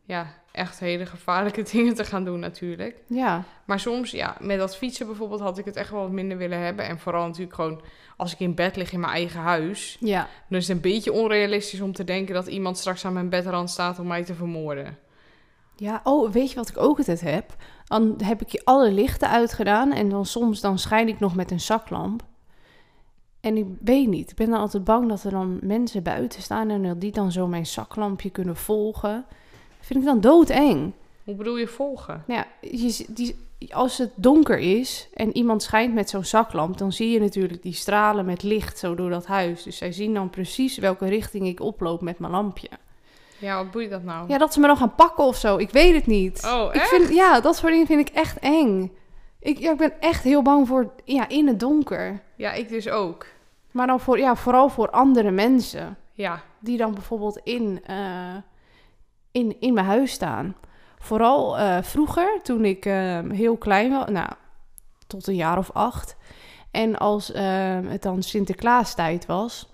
ja, echt hele gevaarlijke dingen te gaan doen natuurlijk. ja, Maar soms, ja, met dat fietsen bijvoorbeeld had ik het echt wel wat minder willen hebben. En vooral natuurlijk gewoon als ik in bed lig in mijn eigen huis. ja, Dan is het een beetje onrealistisch om te denken dat iemand straks aan mijn bedrand staat om mij te vermoorden. Ja, oh, weet je wat ik ook altijd heb? Dan heb ik je alle lichten uitgedaan en dan soms dan schijn ik nog met een zaklamp. En ik weet niet, ik ben dan altijd bang dat er dan mensen buiten staan en dat die dan zo mijn zaklampje kunnen volgen. vind ik dan doodeng. Hoe bedoel je volgen? Nou ja, je, die, als het donker is en iemand schijnt met zo'n zaklamp, dan zie je natuurlijk die stralen met licht zo door dat huis. Dus zij zien dan precies welke richting ik oploop met mijn lampje. Ja, wat boeit dat nou? Ja, dat ze me dan gaan pakken of zo. Ik weet het niet. Oh, ik echt? vind, ja, dat soort dingen vind ik echt eng. Ik, ja, ik ben echt heel bang voor ja, in het donker. Ja, ik dus ook. Maar dan voor, ja, vooral voor andere mensen. Ja, Die dan bijvoorbeeld in, eh, in, in mijn huis staan. Vooral eh, vroeger, toen ik eh, heel klein was. Nou, tot een jaar of acht. En als eh, het dan Sinterklaastijd was.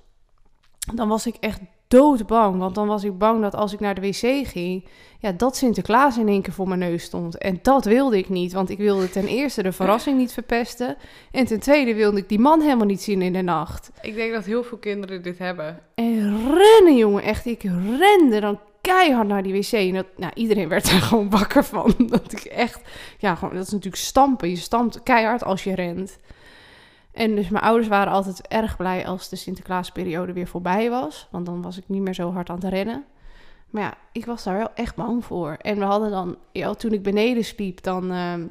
Dan was ik echt doodbang. Want dan was ik bang dat als ik naar de wc ging... Ja, dat Sinterklaas in één keer voor mijn neus stond. En dat wilde ik niet. Want ik wilde ten eerste de verrassing niet verpesten. En ten tweede wilde ik die man helemaal niet zien in de nacht. ik denk dat heel veel kinderen dit hebben. En rennen, jongen. Echt, ik rende dan keihard naar die wc. En dat, nou, iedereen werd er gewoon wakker van. Dat ik echt... Ja, gewoon, dat is natuurlijk stampen. Je stampt keihard als je rent. En dus mijn ouders waren altijd erg blij als de Sinterklaasperiode weer voorbij was. Want dan was ik niet meer zo hard aan het rennen. Maar ja, ik was daar wel echt bang voor. En we hadden dan... Ja, toen ik beneden sliep, dan... ehm,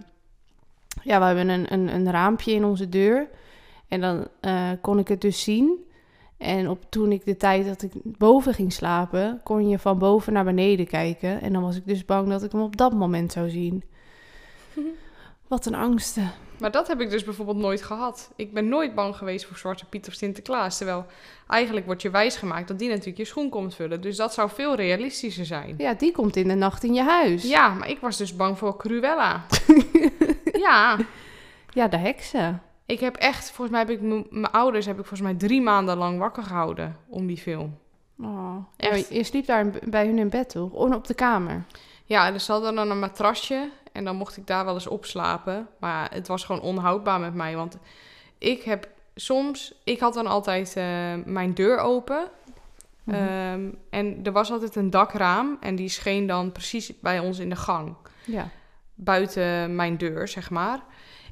ja, we hebben een, een, een raampje in onze deur. En dan eh, kon ik het dus zien. En op, toen ik de tijd dat ik boven ging slapen, kon je van boven naar beneden kijken. En dan was ik dus bang dat ik hem op dat moment zou zien. Wat een angsten. Maar dat heb ik dus bijvoorbeeld nooit gehad. Ik ben nooit bang geweest voor Zwarte Piet of Sinterklaas. Terwijl eigenlijk wordt je wijsgemaakt dat die natuurlijk je schoen komt vullen. Dus dat zou veel realistischer zijn. Ja, die komt in de nacht in je huis. Ja, maar ik was dus bang voor Cruella. ja, Ja, de heksen. ik heb echt, volgens mij heb ik mijn ouders heb ik volgens mij drie maanden lang wakker gehouden om die film. Oh. Echt. Ja, je sliep daar bij hun in bed, toch? Oh, op de kamer. Ja, ze hadden dan een matrasje en dan mocht ik daar wel eens op slapen. Maar het was gewoon onhoudbaar met mij, want ik heb soms, ik had dan altijd eh, mijn deur open. Mhm. Ehm, en er was altijd een dakraam en die scheen dan precies bij ons in de gang. Ja. Buiten mijn deur, zeg maar.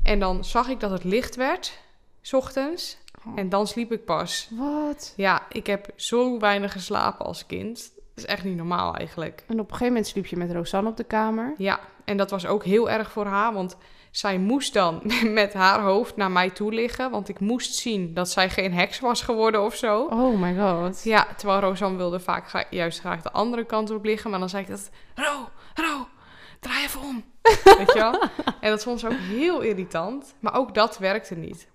En dan zag ik dat het licht werd, s ochtends. Oh. En dan sliep ik pas. Wat? Ja, ik heb zo weinig geslapen als kind. Is echt niet normaal eigenlijk. En op een gegeven moment sliep je met Rosanne op de kamer. Ja, en dat was ook heel erg voor haar, want zij moest dan met haar hoofd naar mij toe liggen, want ik moest zien dat zij geen heks was geworden of zo. Oh my god. Ja, terwijl Rosanne wilde vaak gra- juist graag de andere kant op liggen, maar dan zei ik dat, Ro, Ro, draai even om. Weet je wel? En dat vond ze ook heel irritant, maar ook dat werkte niet.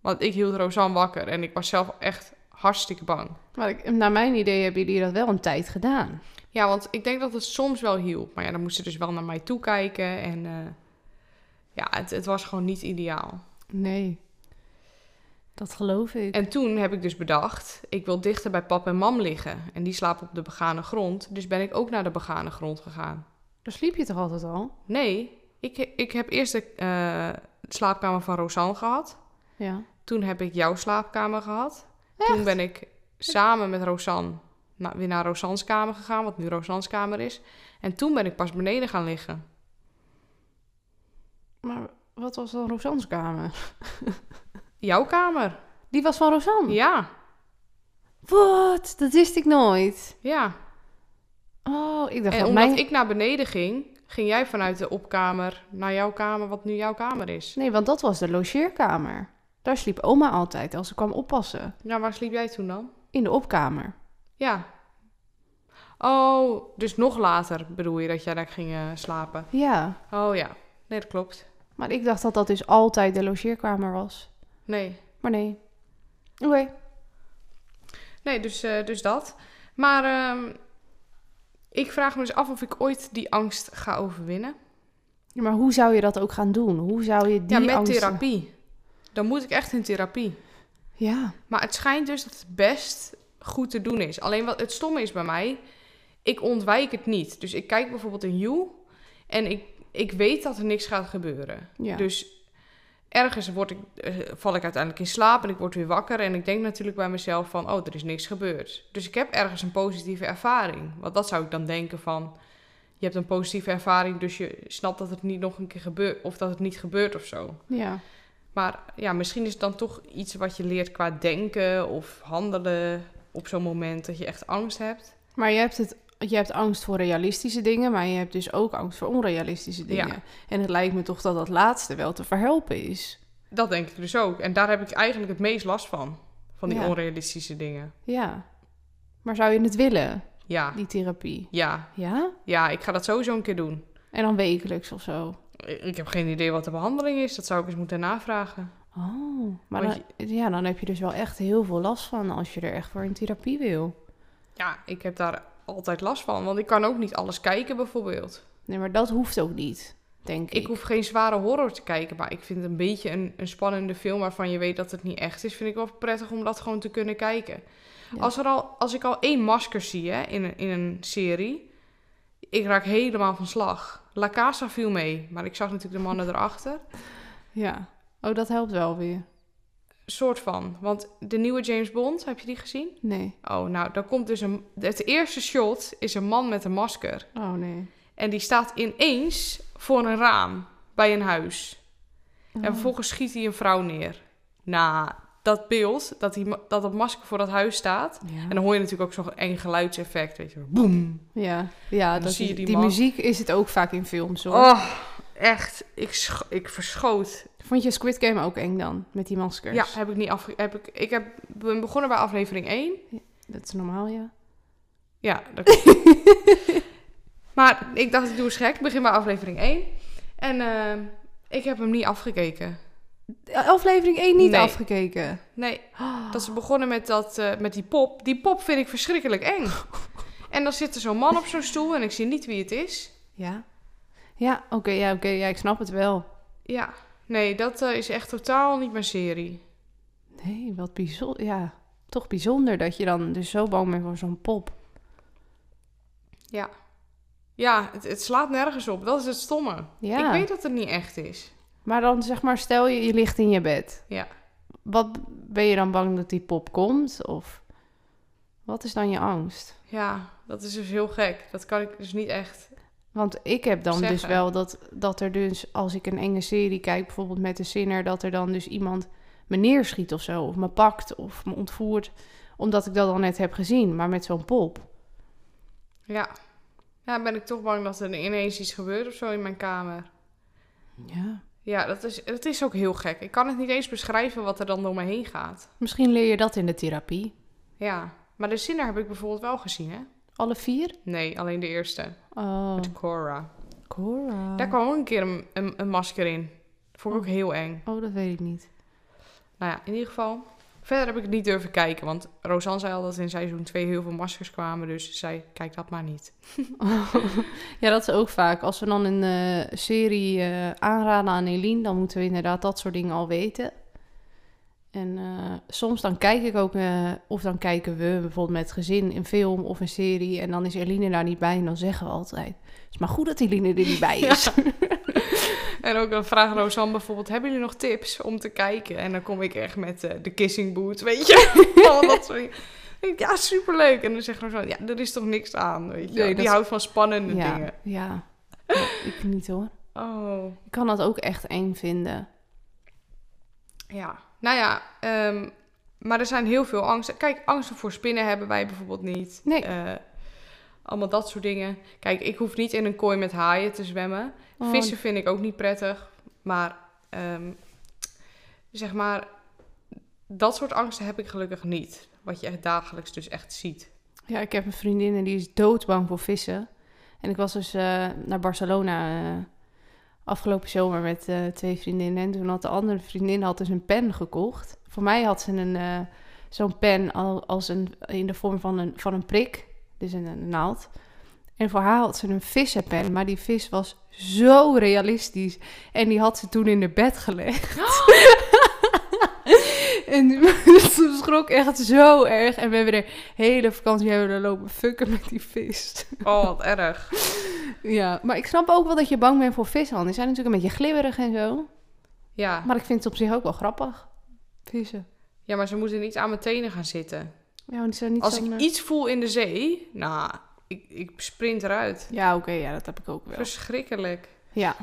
Want ik hield Rosanne wakker en ik was zelf echt hartstikke bang. Maar ik, naar mijn idee hebben jullie dat wel een tijd gedaan. Ja, want ik denk dat het soms wel hielp. Maar ja, dan moest ze dus wel naar mij toe kijken. En eh, ja, het, het was gewoon niet ideaal. Nee. Dat geloof ik. En toen heb ik dus bedacht, ik wil dichter bij pap en mam liggen. En die slapen op de begane grond. Dus ben ik ook naar de begane grond gegaan. Daar sliep je toch altijd al? Nee, ik, ik heb eerst de eh, slaapkamer van Rosanne gehad. Ja. Toen heb ik jouw slaapkamer gehad. Toen ben ik samen met Rosanne weer naar Rosanne's kamer gegaan, wat nu Rosanne's kamer is. En toen ben ik pas beneden gaan liggen. Maar wat was dan Rosanne's kamer? Jouw kamer? Die was van Rosanne? Ja, Wat? Dat wist ik nooit. ja. Oh, ik dacht En dat omdat mijn... ik naar beneden ging, ging jij vanuit de opkamer naar jouw kamer, wat nu jouw kamer is. Nee, want dat was de logeerkamer. Daar sliep oma altijd als ze kwam oppassen. Ja, waar sliep jij toen dan? In de opkamer. Ja. Oh, dus nog later bedoel je dat jij daar ging eh, slapen? Ja. Oh ja, nee, dat klopt. Maar ik dacht dat dat dus altijd de logeerkamer was. Nee, Maar nee. Oké. nee dus, eh, dus dat. Maar ehm, ik vraag me dus af of ik ooit die angst ga overwinnen. Ja, maar hoe zou je dat ook gaan doen? Hoe zou je die ja, met angsten- therapie. Dan moet ik echt in therapie. Ja. Maar het schijnt dus dat het best goed te doen is. Alleen wat het stomme is bij mij, ik ontwijk het niet. Dus ik kijk bijvoorbeeld een You en ik, ik weet dat er niks gaat gebeuren. ja. Dus ergens word ik, eh, val ik uiteindelijk in slaap en ik word weer wakker. En ik denk natuurlijk bij mezelf van, oh, er is niks gebeurd. Dus ik heb ergens een positieve ervaring. Want dat zou ik dan denken van, je hebt een positieve ervaring, dus je snapt dat het niet nog een keer gebeurt of dat het niet gebeurt of zo. Ja. Maar ja, misschien is het dan toch iets wat je leert qua denken of handelen op zo'n moment dat je echt angst hebt. Maar je hebt, het, je hebt angst voor realistische dingen, maar je hebt dus ook angst voor onrealistische dingen. Ja. En het lijkt me toch dat dat laatste wel te verhelpen is. Dat denk ik dus ook. En daar heb ik eigenlijk het meest last van. Van die Ja. onrealistische dingen. Ja. Maar zou je het willen, Ja, die therapie? ja, Ja? ja, ik ga dat sowieso een keer doen. En dan wekelijks of zo? Ik ik heb geen idee wat de behandeling is. Dat zou ik eens moeten navragen. Oh, maar dan, ja, dan heb je dus wel echt heel veel last van als je er echt voor in therapie wil. Ja, ik heb daar altijd last van. Want ik kan ook niet alles kijken bijvoorbeeld. Nee, maar dat hoeft ook niet, denk ik. Ik hoef geen zware horror te kijken. Maar ik vind het een beetje een, een spannende film waarvan je weet dat het niet echt is. Vind ik wel prettig om dat gewoon te kunnen kijken. Ja. Als, er al, als ik al één masker zie hè, in, een, in een serie. Ik raak helemaal van slag. La Casa viel mee. Maar ik zag natuurlijk de mannen erachter. Ja. Oh, dat helpt wel weer. Soort van. Want de nieuwe James Bond, heb je die gezien? Nee. Oh, nou, daar komt dus een... Het eerste shot is een man met een masker. Oh, nee. En die staat ineens voor een raam bij een huis. En Oh. vervolgens schiet hij een vrouw neer. Nou, dat beeld, dat, die, dat dat masker voor dat huis staat. Ja. En dan hoor je natuurlijk ook zo'n eng geluidseffect, weet je. Boom. Ja, ja dan dat zie je die die, muziek is het ook vaak in films hoor. Oh, echt. Ik, ik verschoot. Vond je Squid Game ook eng dan, met die maskers? Ja, heb ik niet af... Heb ik, ik heb, ben begonnen bij aflevering 1. Dat is normaal, ja. Ja, dat Maar ik dacht, ik doe eens gek. Ik begin bij aflevering 1. En eh, ik heb hem niet afgekeken. Aflevering 1 niet Nee. afgekeken. Nee, dat ze begonnen met, dat, eh, met die pop. Die pop vind ik verschrikkelijk eng. En dan zit er zo'n man op zo'n stoel en ik zie niet wie het is. Ja. Ja, oké, ja, oké, ja, ik snap het wel. Ja, nee, dat eh, is echt totaal niet mijn serie. Nee, wat bijzonder. Ja, toch bijzonder dat je dan dus zo bang bent voor zo'n pop. Ja, ja het, het slaat nergens op. Dat is het stomme. Ja. Ik weet dat het niet echt is. Maar dan zeg maar, stel je, je ligt in je bed. Ja. Wat ben je dan bang dat die pop komt? Of wat is dan je angst? Ja, dat is dus heel gek. Dat kan ik dus niet echt. Want ik heb dan dus wel dat, dat er dus, als ik een enge serie kijk, bijvoorbeeld met de Sinner, dat er dan dus iemand me neerschiet of zo, of me pakt of me ontvoert, omdat ik dat al net heb gezien, maar met zo'n pop. Ja. Ja, ben ik toch bang dat er ineens iets gebeurt of zo in mijn kamer. Ja. Ja, dat is, dat is ook heel gek. Ik kan het niet eens beschrijven wat er dan door me heen gaat. Misschien leer je dat in de therapie. Ja, maar de Sinner heb ik bijvoorbeeld wel gezien, hè? Alle vier? Nee, alleen de eerste. Oh, Met Cora. Cora. Daar kwam ook een keer een, een, een masker in. Vond ik ook heel eng. Oh, dat weet ik niet. Nou ja, in ieder geval. Verder heb ik het niet durven kijken. Want Rosanne zei al dat in seizoen 2 heel veel maskers kwamen. Dus ze zei, kijk dat maar niet. ja, dat is ook vaak. Als we dan een serie eh, aanraden aan Eline, dan moeten we inderdaad dat soort dingen al weten. En eh, soms dan kijk ik ook, eh, of dan kijken we bijvoorbeeld met gezin een film of een serie. En dan is Eline daar niet bij en dan zeggen we altijd, het is maar goed dat Eline er niet bij is. En ook dan vraagt Rosanne bijvoorbeeld, hebben jullie nog tips om te kijken? En dan kom ik echt met eh, de kissing boot, weet je. Al dat soort Ja, superleuk. En dan zegt Rosanne, ja, er is toch niks aan, weet je. Nee, Die dat houdt van spannende ja, dingen. ja. Ja, ik niet hoor. Oh, Ik kan dat ook echt eng vinden. ja. Nou ja, ehm, maar er zijn heel veel angsten. Kijk, angsten voor spinnen hebben wij bijvoorbeeld niet. Nee. Eh, allemaal dat soort dingen. Kijk, ik hoef niet in een kooi met haaien te zwemmen. Oh, Vissen vind ik ook niet prettig. Maar ehm, zeg maar, dat soort angsten heb ik gelukkig niet. Wat je echt dagelijks dus echt ziet. Ja, ik heb een vriendin en die is doodbang voor vissen. En ik was dus eh, naar Barcelona eh, afgelopen zomer met eh, twee vriendinnen. En toen had de andere vriendin had dus een pen gekocht. Voor mij had ze een, zo'n pen al, als een, in de vorm van een, van een prik. Dus een, naald. En voor haar had ze een vissenpen. Maar die vis was zo realistisch. En die had ze toen in de bed gelegd. En ze schrok echt zo erg. En we hebben de hele vakantie hebben we lopen fucken met die vis. Oh, wat erg. Ja, maar ik snap ook wel dat je bang bent voor vissen. Die zijn natuurlijk een beetje glibberig en zo. Ja. Maar ik vind het op zich ook wel grappig. Vissen. ja, maar ze moeten niet aan mijn tenen gaan zitten. Ja, niet Als ik iets voel in de zee, nou, ik, ik sprint eruit. Ja, oké, ja, dat heb ik ook wel. Verschrikkelijk. Ja,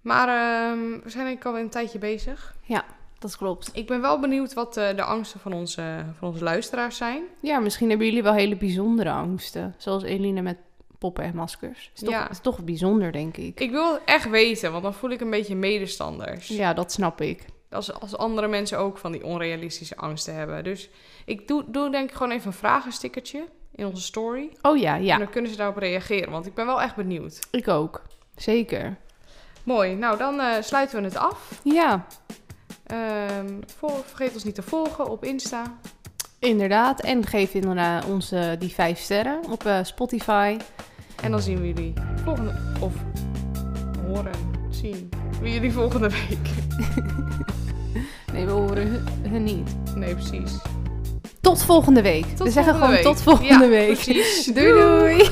Maar ehm, we zijn denk ik alweer een tijdje bezig. dat klopt. Ik ben wel benieuwd wat eh, de angsten van onze, van onze luisteraars zijn. Ja, misschien hebben jullie wel hele bijzondere angsten. Zoals Eline met poppen en maskers. Is toch, Ja. is toch bijzonder, denk ik. Ik wil het echt weten, want dan voel ik een beetje medestanders. Ja, dat snap ik. Als, als andere mensen ook van die onrealistische angsten hebben. Dus ik doe, doe denk ik gewoon even een vragenstickertje in onze story. Oh ja, En ja, dan kunnen ze daarop reageren, want ik ben wel echt benieuwd. ik ook. Zeker. Mooi, nou dan eh, sluiten we het af. Ja, Ehm, vergeet ons niet te volgen op Insta. inderdaad. En geef inderdaad ons eh, die vijf sterren op eh, Spotify. En dan zien we jullie volgende... Of horen, zien. We jullie volgende week. Nee, we horen hun, niet. Nee, precies. Tot volgende week. Tot we zeggen gewoon week. tot volgende Ja, week. precies. doei. doei.